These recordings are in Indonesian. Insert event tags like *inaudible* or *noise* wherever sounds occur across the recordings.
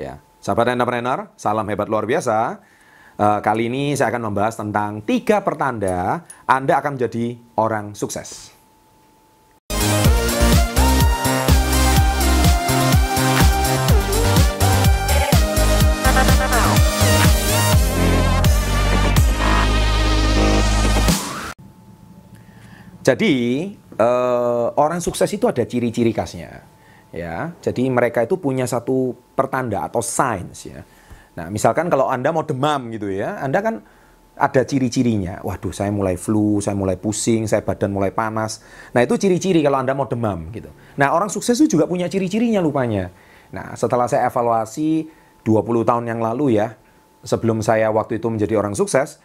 Ya, sahabat entrepreneur, salam hebat luar biasa. Uh, kali ini saya akan membahas tentang tiga pertanda Anda akan menjadi orang sukses. Jadi uh, orang sukses itu ada ciri-ciri khasnya, ya. Jadi mereka itu punya satu pertanda atau signs, ya. Nah, misalkan kalau anda mau demam gitu ya, anda kan ada ciri-cirinya. Waduh, saya mulai flu, saya mulai pusing, saya badan mulai panas. Nah, itu ciri-ciri kalau anda mau demam gitu. Nah, orang sukses itu juga punya ciri-cirinya lupanya. Nah, setelah saya evaluasi 20 tahun yang lalu ya, sebelum saya waktu itu menjadi orang sukses,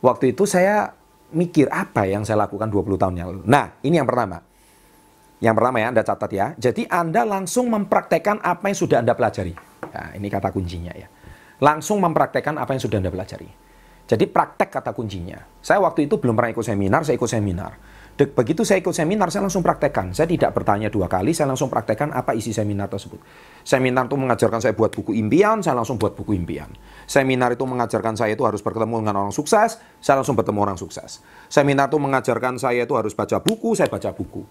waktu itu saya mikir apa yang saya lakukan 20 tahun yang lalu. Nah, ini yang pertama. Yang pertama ya, Anda catat ya. Jadi Anda langsung mempraktekkan apa yang sudah Anda pelajari. Nah, ini kata kuncinya ya. Langsung mempraktekkan apa yang sudah Anda pelajari. Jadi praktek kata kuncinya. Saya waktu itu belum pernah ikut seminar, saya ikut seminar. Begitu saya ikut seminar, saya langsung praktekkan. Saya tidak bertanya dua kali, saya langsung praktekkan apa isi seminar tersebut. Seminar itu mengajarkan saya buat buku impian, saya langsung buat buku impian. Seminar itu mengajarkan saya itu harus bertemu dengan orang sukses, saya langsung bertemu orang sukses. Seminar itu mengajarkan saya itu harus baca buku, saya baca buku.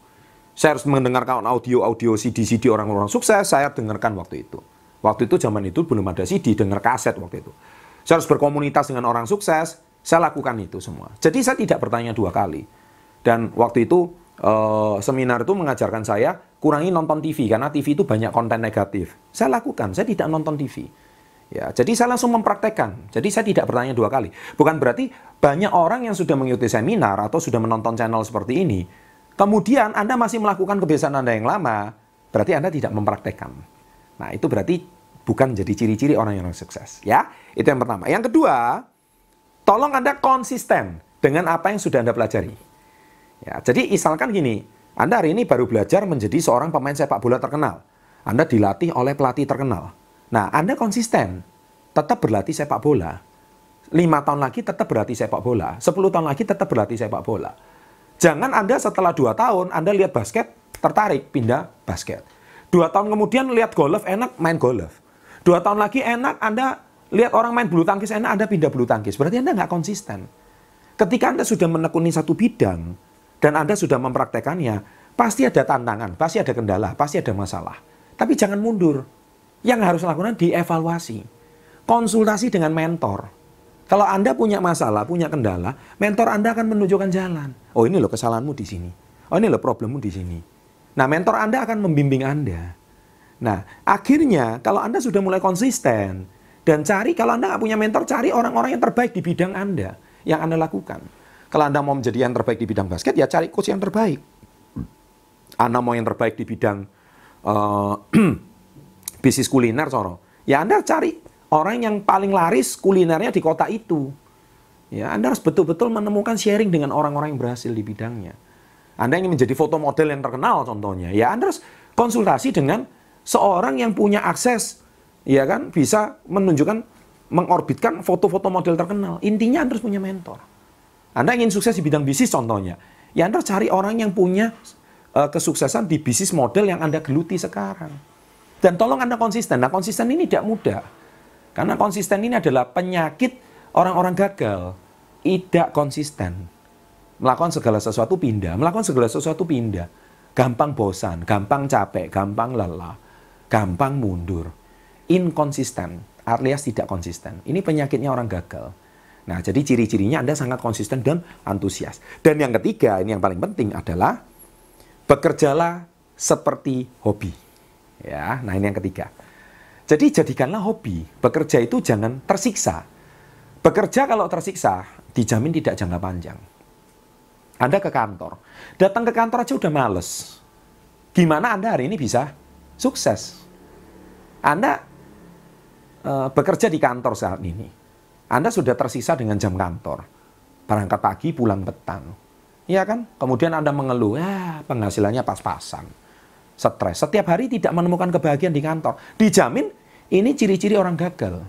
Saya harus mendengarkan audio-audio CD-CD orang-orang sukses, saya dengarkan waktu itu. Waktu itu zaman itu belum ada CD, dengar kaset waktu itu. Saya harus berkomunitas dengan orang sukses, saya lakukan itu semua. Jadi saya tidak bertanya dua kali. Dan waktu itu uh, seminar itu mengajarkan saya kurangi nonton TV karena TV itu banyak konten negatif. Saya lakukan, saya tidak nonton TV. Ya, jadi saya langsung mempraktekkan. Jadi saya tidak bertanya dua kali. Bukan berarti banyak orang yang sudah mengikuti seminar atau sudah menonton channel seperti ini, kemudian Anda masih melakukan kebiasaan Anda yang lama, berarti Anda tidak mempraktekkan. Nah, itu berarti bukan jadi ciri-ciri orang yang sukses. Ya, itu yang pertama. Yang kedua, tolong Anda konsisten dengan apa yang sudah Anda pelajari. Ya, jadi misalkan gini, Anda hari ini baru belajar menjadi seorang pemain sepak bola terkenal. Anda dilatih oleh pelatih terkenal. Nah, Anda konsisten, tetap berlatih sepak bola. Lima tahun lagi tetap berlatih sepak bola. Sepuluh tahun lagi tetap berlatih sepak bola. Jangan Anda setelah dua tahun, Anda lihat basket, tertarik, pindah basket. Dua tahun kemudian lihat golf, enak, main golf. Dua tahun lagi enak, Anda lihat orang main bulu tangkis enak, Anda pindah bulu tangkis. Berarti Anda nggak konsisten. Ketika Anda sudah menekuni satu bidang, dan Anda sudah mempraktekannya, pasti ada tantangan, pasti ada kendala, pasti ada masalah. Tapi jangan mundur. Yang harus lakukan dievaluasi. Konsultasi dengan mentor. Kalau Anda punya masalah, punya kendala, mentor Anda akan menunjukkan jalan. Oh ini loh kesalahanmu di sini. Oh ini loh problemmu di sini. Nah mentor Anda akan membimbing Anda. Nah akhirnya kalau Anda sudah mulai konsisten dan cari kalau Anda nggak punya mentor, cari orang-orang yang terbaik di bidang Anda yang Anda lakukan. Kalau Anda mau menjadi yang terbaik di bidang basket, ya cari coach yang terbaik. Anda mau yang terbaik di bidang uh, *clears throat* bisnis kuliner, soro. Ya Anda cari orang yang paling laris kulinernya di kota itu. Ya, Anda harus betul-betul menemukan sharing dengan orang-orang yang berhasil di bidangnya. Anda ingin menjadi foto model yang terkenal contohnya, ya Anda harus konsultasi dengan seorang yang punya akses, ya kan, bisa menunjukkan, mengorbitkan foto-foto model terkenal. Intinya Anda harus punya mentor. Anda ingin sukses di bidang bisnis contohnya. Ya Anda cari orang yang punya uh, kesuksesan di bisnis model yang Anda geluti sekarang. Dan tolong Anda konsisten. Nah konsisten ini tidak mudah. Karena konsisten ini adalah penyakit orang-orang gagal. Tidak konsisten. Melakukan segala sesuatu pindah. Melakukan segala sesuatu pindah. Gampang bosan, gampang capek, gampang lelah, gampang mundur. Inkonsisten, alias tidak konsisten. Ini penyakitnya orang gagal. Nah, jadi ciri-cirinya Anda sangat konsisten dan antusias. Dan yang ketiga, ini yang paling penting adalah bekerjalah seperti hobi. Ya, nah ini yang ketiga. Jadi jadikanlah hobi. Bekerja itu jangan tersiksa. Bekerja kalau tersiksa, dijamin tidak jangka panjang. Anda ke kantor. Datang ke kantor aja udah males. Gimana Anda hari ini bisa sukses? Anda uh, bekerja di kantor saat ini anda sudah tersisa dengan jam kantor. Berangkat pagi, pulang petang. Iya kan? Kemudian Anda mengeluh, ya penghasilannya pas-pasan. Stres. Setiap hari tidak menemukan kebahagiaan di kantor. Dijamin ini ciri-ciri orang gagal.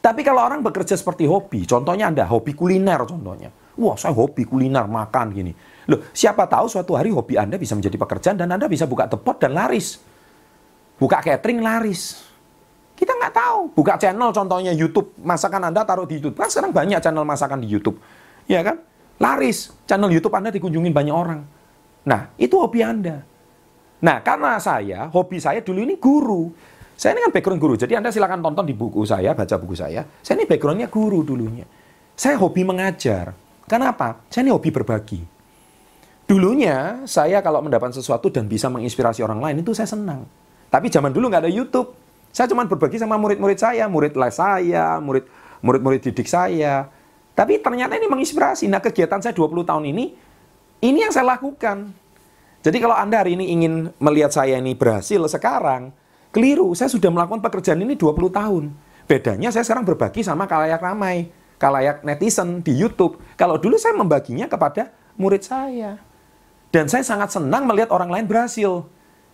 Tapi kalau orang bekerja seperti hobi, contohnya Anda hobi kuliner contohnya. Wah, saya hobi kuliner, makan gini. Loh, siapa tahu suatu hari hobi Anda bisa menjadi pekerjaan dan Anda bisa buka tepot dan laris. Buka catering laris. Kita nggak tahu. Buka channel contohnya YouTube, masakan Anda taruh di YouTube. Kan sekarang banyak channel masakan di YouTube. Ya kan? Laris, channel YouTube Anda dikunjungin banyak orang. Nah, itu hobi Anda. Nah, karena saya, hobi saya dulu ini guru. Saya ini kan background guru, jadi Anda silakan tonton di buku saya, baca buku saya. Saya ini backgroundnya guru dulunya. Saya hobi mengajar. Kenapa? Saya ini hobi berbagi. Dulunya, saya kalau mendapat sesuatu dan bisa menginspirasi orang lain, itu saya senang. Tapi zaman dulu nggak ada YouTube. Saya cuma berbagi sama murid-murid saya, murid les saya, murid murid-murid didik saya. Tapi ternyata ini menginspirasi. Nah, kegiatan saya 20 tahun ini, ini yang saya lakukan. Jadi kalau Anda hari ini ingin melihat saya ini berhasil sekarang, keliru. Saya sudah melakukan pekerjaan ini 20 tahun. Bedanya saya sekarang berbagi sama kalayak ramai, kalayak netizen di YouTube. Kalau dulu saya membaginya kepada murid saya. Dan saya sangat senang melihat orang lain berhasil.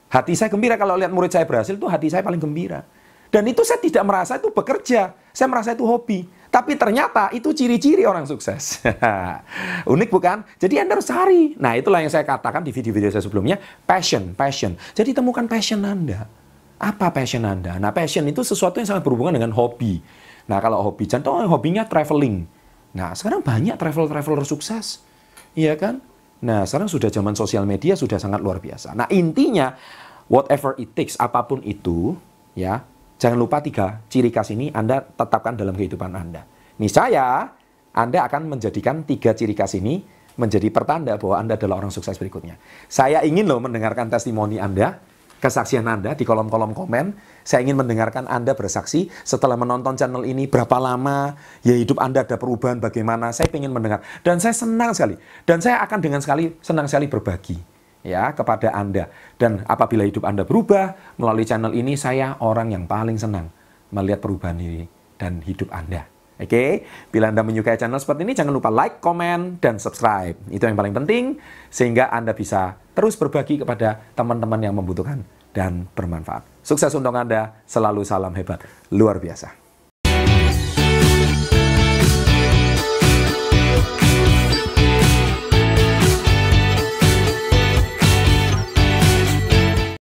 Hati saya gembira kalau lihat murid saya berhasil itu hati saya paling gembira. Dan itu saya tidak merasa itu bekerja, saya merasa itu hobi. Tapi ternyata itu ciri-ciri orang sukses. *laughs* Unik bukan? Jadi Anda harus cari. Nah itulah yang saya katakan di video-video saya sebelumnya, passion, passion. Jadi temukan passion Anda. Apa passion Anda? Nah passion itu sesuatu yang sangat berhubungan dengan hobi. Nah kalau hobi, contoh hobinya traveling. Nah sekarang banyak travel-traveler sukses. Iya kan? Nah, sekarang sudah zaman sosial media sudah sangat luar biasa. Nah, intinya whatever it takes, apa pun itu, ya, jangan lupa tiga ciri khas ini Anda tetapkan dalam kehidupan Anda. Niscaya Anda akan menjadikan tiga ciri khas ini menjadi pertanda bahwa Anda adalah orang sukses berikutnya. Saya ingin loh mendengarkan testimoni Anda kesaksian Anda di kolom-kolom komen. Saya ingin mendengarkan Anda bersaksi setelah menonton channel ini berapa lama ya hidup Anda ada perubahan bagaimana. Saya ingin mendengar dan saya senang sekali dan saya akan dengan sekali senang sekali berbagi ya kepada Anda. Dan apabila hidup Anda berubah melalui channel ini saya orang yang paling senang melihat perubahan ini dan hidup Anda. Oke, okay? bila Anda menyukai channel seperti ini, jangan lupa like, komen, dan subscribe. Itu yang paling penting, sehingga Anda bisa terus berbagi kepada teman-teman yang membutuhkan dan bermanfaat. Sukses untuk Anda, selalu salam hebat, luar biasa.